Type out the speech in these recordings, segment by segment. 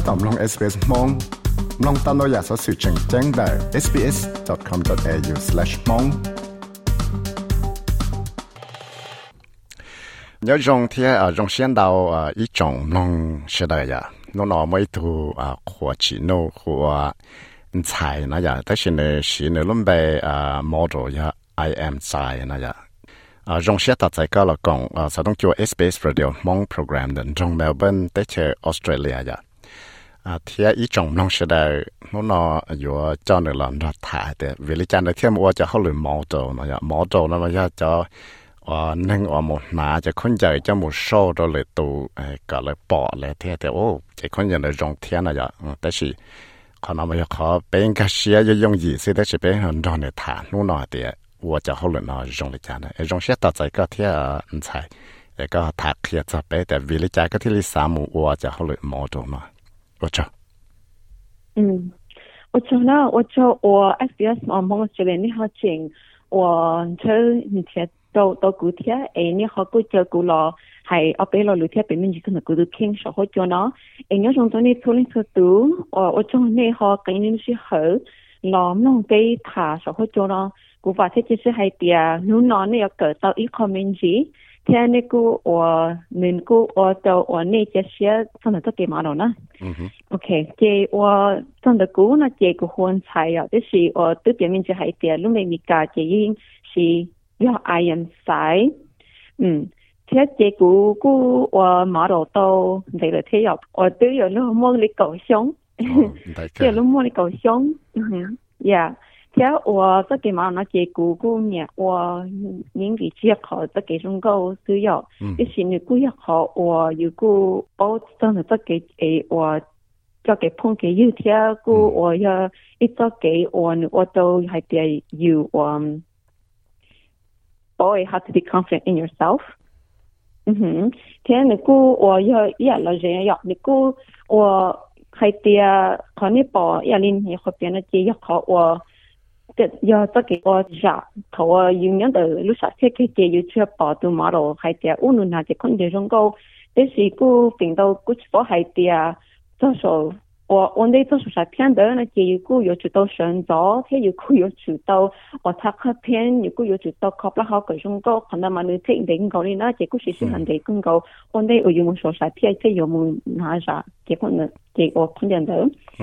ถ้าตอบลอง SBS มองลองตามเราอยากสอสื่อแจ้งแจ้งได้ sbs.com.au/mong ยอจงที่อ่างเชียนดาวอ่าอีจงลองเสดยาโนนอไม่ถูอ่าขวจีโนขวใช่นะยาแต่สินเนสินเนลุ่มไปอ่าโมเดลยา I am ใช่นะยาอ่างเชียตัดใจก็ละกงอ่าสะต้องจัว SBS Radio มองโปรแกรมเดินจงเมลเบิร์นแต่เชอออสเตรเลียยา à thế ý trọng nông sẽ đời nó nó vừa cho nên là nó thả để vì lý chân là thêm mua cho họ lười mỏ trâu nó giờ mỏ trâu nó mà cho à nâng ở một nà cho con dạy cho một số đó là tụ cả là bỏ là thế thì ô chỉ con dạy là rong thiên là giờ tại vì còn nó mà khó bên cái xe cho dùng gì sẽ tại vì bên hơn đó này thả nó nó thì 我就好了呢，用了家呢，用些到在个天啊，唔才，那个他开着白的，为了家个天里三亩，我就好了毛多嘛。我做。嗯，我做呢，我做我 SBS 哦，忙这边你好，请我从你前到到古天，哎你好，古就古老，还阿贝老聊天，陪你就一起古都听，说好做呢。哎，要上早呢，操呢，操到我我从你好，给你说好，老弄给他说好做呢，古法些其实还别，老弄你要搞到一块面去。tēne ku o mun ku o tau o ne te shia tana take maro na. Ok, ke o tanda ku na ke ku huan chai ya, te shi o tu pia min je hai tia lume mi ka ke yin shi ya ayan sai. Mm. Thế chế cũ cũ ở mỏ đầu tàu vậy là thế học ở tư ở lúc mua đi cầu sống, thế lúc mua đi cầu sống, yeah. 叫我这个嘛，那叫姑姑娘。我年纪小，考这个中考都要。以前你姑一好，我如果保真的这个，哎，我交给碰见要天过，我要一个给我，我都还得有我。Oh, you have to be confident in yourself. 嗯哼，天，你姑，我要一个人要你姑，我还得看你爸要你你和别人这一考我。要找个下，头啊有两到路上岁开起，有住八到马路，还得五路那得空调上高。这是个病毒个直播还得啊，多少我我那多少在偏到那只要有住到上座，只要有住到我打开片，如个有住到靠不好个中高，可能蛮你听的广告哩。那结果是些难得更高，我那有没说啥听，有没那啥，果呢？结果空调都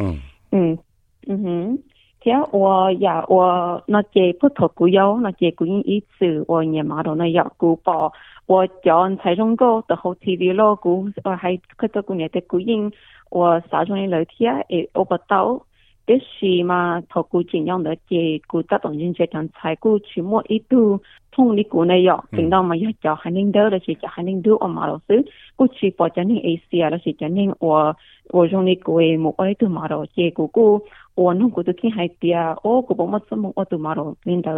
嗯嗯嗯哼。听我呀，我那节不脱股药，那节个人一次，我也妈都那药股包，我叫人采中药，的后天老股，我还看到个人的个人，我洒种的楼梯也我不到。这是嘛，透过经验的结果，带动经济同采购期末一度。从的国内药，平到嘛要教海南岛，那是教海南岛阿马老师，过去发展你 A C 啊，那是教我外外向你国外都玛罗结果，外蒙古都挺好的，我古巴嘛只么我都玛罗领导，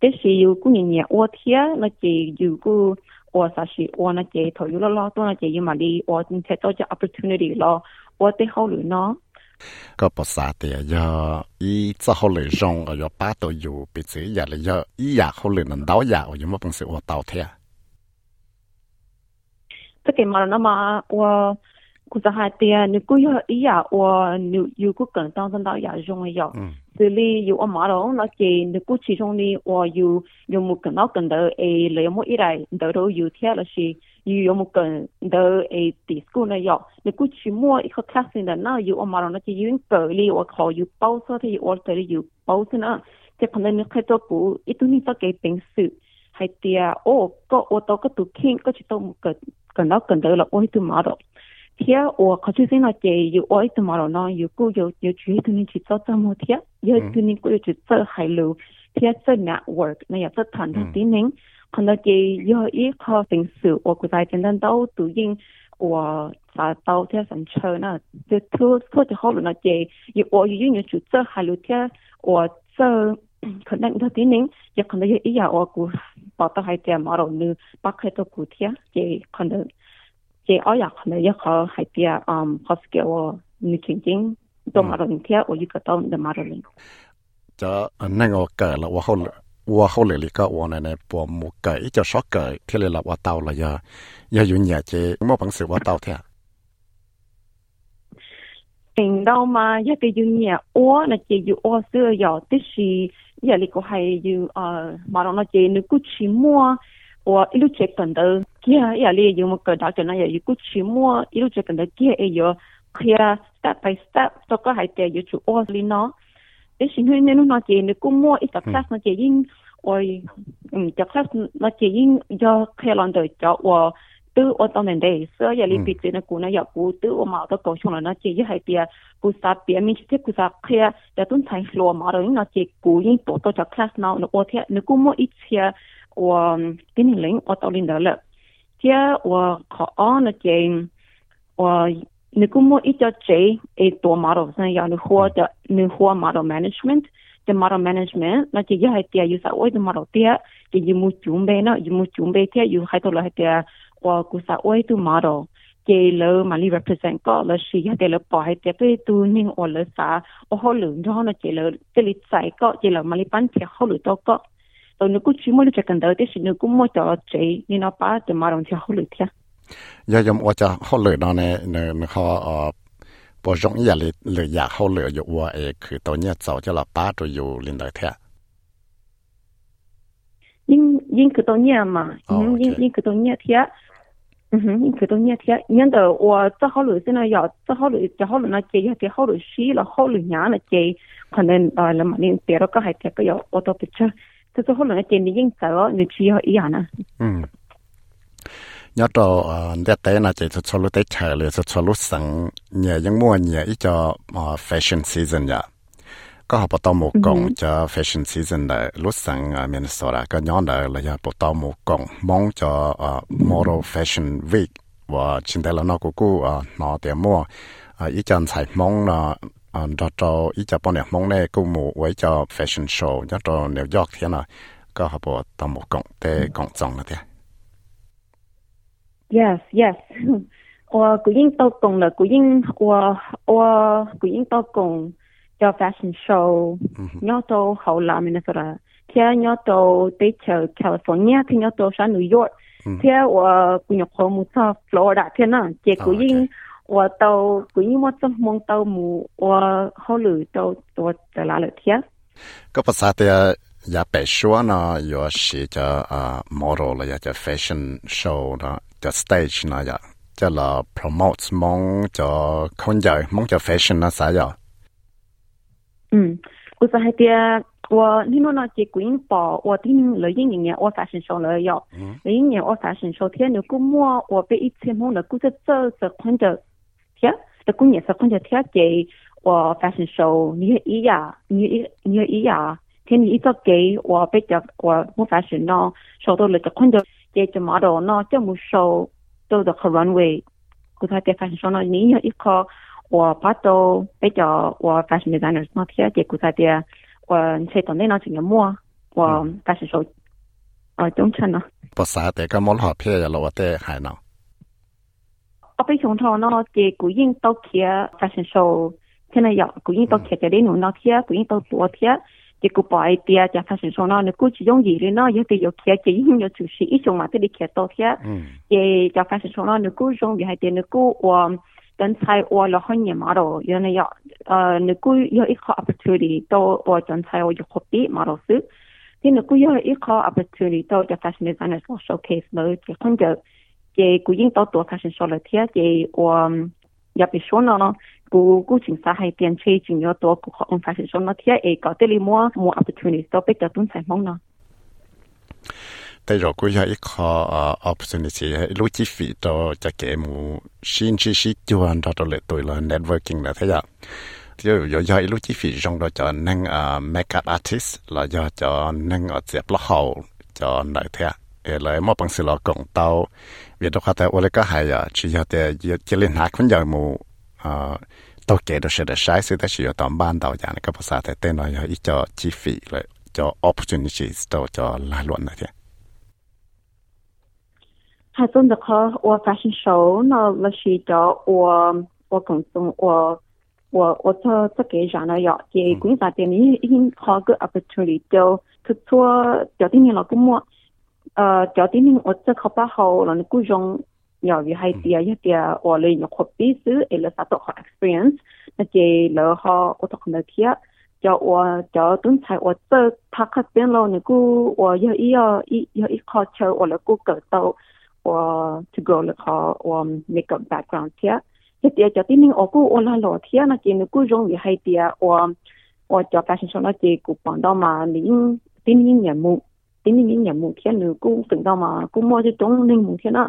这是有个人念我听，那这有个。我啥时我那这投入了咯，当然这有嘛哩，我今天到只 opportunity 咯，我得考虑呢。个不是的呀，伊只好来用个要八都有，别这样了呀，伊呀好来能倒呀，我又没本事我倒贴。这个嘛，那么我古在还的，你过要伊呀，我又有个跟当真倒也是用的呀。这里有我妈咯，那些你过去用的，我又又没跟到跟到诶，来么一来豆豆又贴了西。有有木个，到诶，地区内有，你过周末，一个学生呐，有安排了，就远距离或靠有包车的，有或者有包的呐。即可能你开到古，一头年都几平事。还嗲哦，搁我到搁度听，搁就到木个，看到看到了，我一头毛了。嗲，我个学生呐，就有爱头毛了呐，有古有有住一头年只做做毛嗲，一头年古有只做海路，嗲做 network，呐，呀做传统点宁。可能给以一颗个城我估计真难到读音，我啥到听上车。那，就突突然可能那给，我已经有就只还有听我这。可能那点人，也可能也一样我估，把到海点马路八块多补贴，记可能记阿也可能也好海边啊，怕是给我你听听，到马路里贴我一个到的马路里。这那个改了，我好了。我后来哩个我奶奶把木改叫少改，贴来了我到了呀，要有年纪，没本事我到的。听到吗？一个有年我那只有我是要的是，一哩个还有呃，马上那只你过去摸，我一路接跟到，kia 一哩有么个打着那也有过去摸，一路接跟到 kia 也有，kia step by step，这个还得有做我哩呢。cái sinh hơi nên nó chỉ nó cũng mua ít tập class nó chỉ in ôi um tập class nó chỉ in do khai lon đời cho và tư ở trong nền đây sơ giờ lịch bị trên nó nó giờ cũ tư ở mạo đó cầu chung là nó chỉ như hai tia cú sa bia mình chỉ cú sa khai đã tuân thành lúa mà rồi nó chỉ cú in tổ tôi tập class nó nó ở thế nó cũng mua ít chia và cái nền lính ở trong nền đó là thế và khó nó chỉ và Nikumo Itache e to model san ya nu ho da nu ho model management the model management na ti ya ti ya sa oi the model ti ya ti ji mu chum be na ji mu chum be ti ya yu khai to la ti ya wa ku sa oi tu model ke lo ma li represent ko la shi ya te lo po hai te pe tu ning o la sa o ho lu no na ke lo te li sai ko ke lo ma li pan ti ho lu to ko to nu ku chi mo lu cha kan da te shi nu ku mo to che ni na pa te ma ron ti ho lu ti ya ยอยมว่าจะเขาเหลือนในในเขาเอ่อปอจงอย่าเลยเลยอยากเขาเหลืออยู่ว่าเอคือตอนเนี้ยเจ้าจะละป้าตัวอยู่ลินเลยแท้ยิ่งยิ่งคือตัวเนี้ย嘛，ยิ่งยิ่งคือตัวเนี้ยเทีย嗯哼，你看到你天，你的我这好路真的要，这好路这好路那街要这好路水了，好路伢那街，可能到了嘛，你别了个还这个要我到不吃，这这好路那街你应该了，你去要一样呢。嗯。nhớ cho đẹp tế là chỉ cho lúc tới trời là cho lúc sáng nhẹ những mùa nhẹ ít cho ờ, fashion season nhá dạ. có họ bắt đầu một công cho fashion season là lúc sáng ở Minnesota có nhớ là là giờ bắt đầu một công mong cho ờ, model ừ fashion week và chính tế là nó cũng cũng ờ, nó tiền mua ít cho xài mong là cho cho ít cho bọn này mong này cũng mua với cho fashion show nhớ cho New York thế nào có họ bắt đầu một công để công trọng là thế ừ yes yes cùng cùng, 我古英都共了，古英我我古英都共做 fashion show. show，我都好啦，明白啦。thế nhớ tàu tới chờ California thì nhớ tàu sang New York thế và cũng nhập khẩu muốn số Florida thế nè chỉ cũng như và tàu cũng như muốn số mong tàu mù và họ lử tàu tàu trở lại thế có phải sao à, 也别说呢，有些叫啊，model 了，呀，叫 fashion show 了，叫 stage 那样，叫 l promotes，mong 叫空着，mong 叫 fashion 那啥呀？嗯，我是那边我，你们那些广播，我听了零一年，我 fashion show 了呀，一年我 fashion show，天如果没我被一千，mong 了要，走是穿着，天是过年是穿着跳街，我 fashion s h o w 天如果没我被一千 m o n g 了估计走是空着天这过年是空着天给我 f a s h i o n s h o w 你一呀，你一你一呀。听你一个给我毕业我冇翻身咯，收到你就困着，也咗码咯，冇收到就去 runway，佢睇啲 fashion s 你有一个我拍到毕业我发现 s 在 i o n d 给 s i g n e r 咩贴，佢话车同你嗱成日摸，我开始收，啊，中春咯。不使睇咁冇好片嘅了，我哋系咯。我被熊趟咯，借古英到贴发现 s 现在要听日又古英到贴嘅呢度，攞贴古英到做贴。chỉ cụ bòi tia chả phát sinh số nó nếu cứ chỉ dùng gì đấy nó giờ thì giờ kia chỉ những giờ xử sĩ ít dùng mà thì đi kia to thế chỉ chả phát sinh số nó nếu cứ dùng gì hai tiền nếu cứ um tấn sai o là hơn nhiều mà rồi giờ này giờ nếu cứ giờ ít khó opportunity to o tấn sai o giờ khó đi mà rồi xứ thì nếu cứ giờ ít khó opportunity to chả phát sinh designer là showcase mới chỉ không giờ chỉ cũng yên to tuổi phát sinh số là thế chỉ o giờ bị số nó cú cú chính xã hay tiền chơi chính yếu tố của họ phải sử dụng nó thiết ấy có thể là mua mua opportunity to biết được tuân sản mong nó tại rồi cũng là ít khó opportunity lúc chi phí đó cho kẻ mù xin chi xí chuan đó đó là tôi là networking là thế ạ tiêu yo yo lúc chi phí trong đó cho năng makeup artist là do cho năng ở dẹp lọ hậu cho lại thế ạ là mà bằng sự lo cộng tao việc đó khá tại ô lê cái hay à chỉ là để chỉ lên hạt cũng giờ mù 啊，都给多是的，知识，但是要当班到家那个菩的，在带要一个机会了，一 opportunities，都叫来了还那个或 f a s h 那我我我更我我我这这给上了要给工作店里已经好个 opportunity，都去做叫店老公摸，呃，叫店我这考八好，弄你古装。nhỏ vì hai ừ. tia ya tia or le nhỏ khop pi su e la sa to experience na che lo ho o to khna kia cho o cho tun sai o tơ tha kha pen lo ni ku o ya i ya i ya i kho cho o la ku ko to o to go la kho o make up background tia ya tia cho tin ning o ku o la lo tia na che ni ku jong vi hay tia o o cho fashion show na che ku pon do ma ni tin ning ya mu tin ning ya mu tia ni ku từng đó mà ku mo cho trong ning mu tia na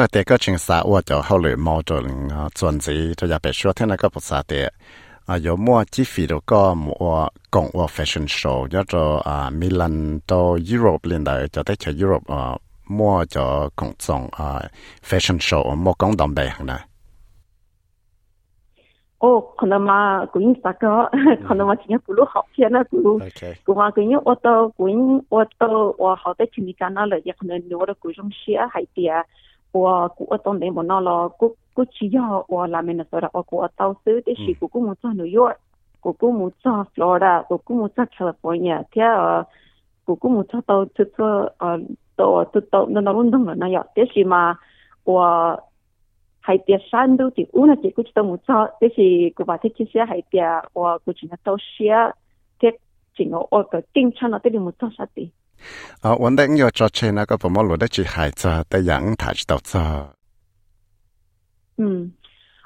个迭个穿啥，我就后来摸着了，穿起他家别说，听那个不啥的。啊，有么几回了？个么我个 fashion show，叫做啊米兰到 Europe 莲的，就得这 Europe 啊，么叫公众啊 fashion show，么共同的呢？哦，可能嘛，过年啥个？可能嘛，今年不如好些呢，都过年我都过年我都我好歹去年干到了，也可能聊了各种些孩还啊。我我当年不那了，我我只要我来 Minnesota，我到所有的，是，我住在纽约，我住在 Florida，我住在 California，这些，我我住在到处呃，到处都那那那那有，这些嘛，我海边山都的，我那几个地方我住，这些，我把这些些海边，我我今年到些，这些我我顶穿了，我都没多少的。啊，我等要坐车，那个不么路的去，孩子在阳台去倒坐。嗯，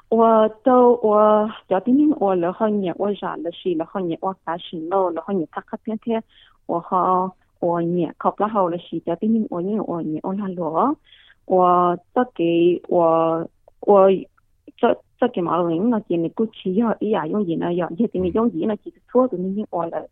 我都我幺零零我然后你我上的是然后你我我三十了六你。看他天天我好我一考不好我了，是幺零零我一我你我那路，我这给我我这这马买了，那今年过因为比伢用易了要，伢今年用易了，其实错都你我了。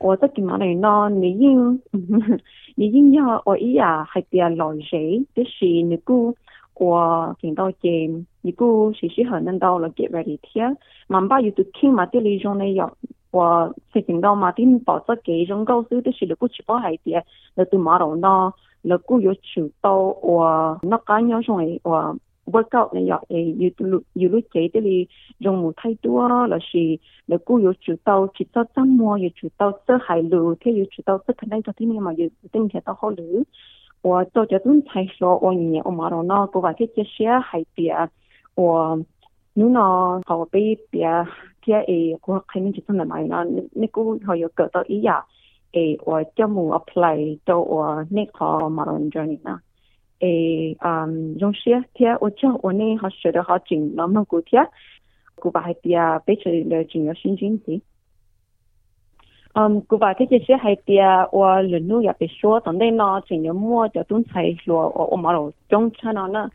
我得见埋你那你应 你应要我依啊係邊啊來時啲是你果我见到你如果時時可能到嚟给，我啲嘢，万八要读听马啲里種嘅药，我識見到马啲爆炸嘅種高手，啲事如果全部係啲那对马龙，嗱，那果有遇到我那間有上我。我。我覺得你又誒要路有啲自己你用太多，嗱是你估要做到，做到周末要做到海路，累，要做到这肯定个天嘢嘛有啲嘢都好路。我做咗才说，我嘢，我咪咯那个話啲嘢先海边，我你好後邊別即我嗰係你做唔埋嗱，你你估还有搞到一样诶，我都我 apply 到我呢个马咯，这里啦。诶，嗯，用些天，我叫我呢，好学的好紧，那么古天，古巴还比啊，背着了紧要心经的。嗯，古巴这件事还比啊，我人路也别说，等待呢，紧要摸着东才说，我我马路中车呢呢，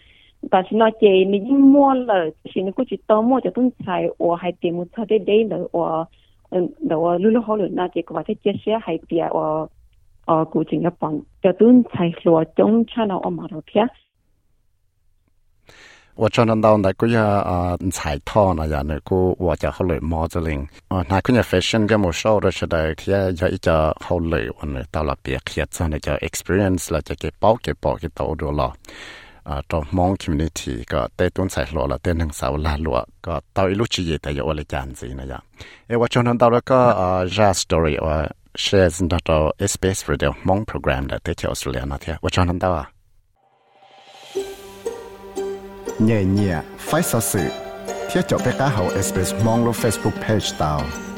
但是呢，这你一摸了，现在估计到摸着东才，我还点不出来的了，我嗯，那我录了好了，那这个把这件事还比啊，我。ờ cụ trình nhập bằng cho tuân chạy lúa trong cha nó ông mà rồi kia và cho nên đâu này cũng là giải thọ này giờ này cũng và cho họ lấy modeling à này cũng là fashion cái một số đó sẽ đây thì giờ ít cho họ lấy và này tao là biết khi cho này cho experience là cho cái bao cái bao cái tàu đồ lo à trong mong community ก็เต้ต้นใส่หลัวละเต้นทางสาวลาหลัวก็ตอนอีลูกชีเยแต่ยาวเลยจานสีนะจ๊ะเอว่าชนนั้นตอนแล้วก็อ่า just story ว่า Shares 到 SpaceRadio Mong program 的特條資訊嗰啲，我坐喺度啊！呢呢快手事，記得俾家下 Space 蒙路 Facebook page d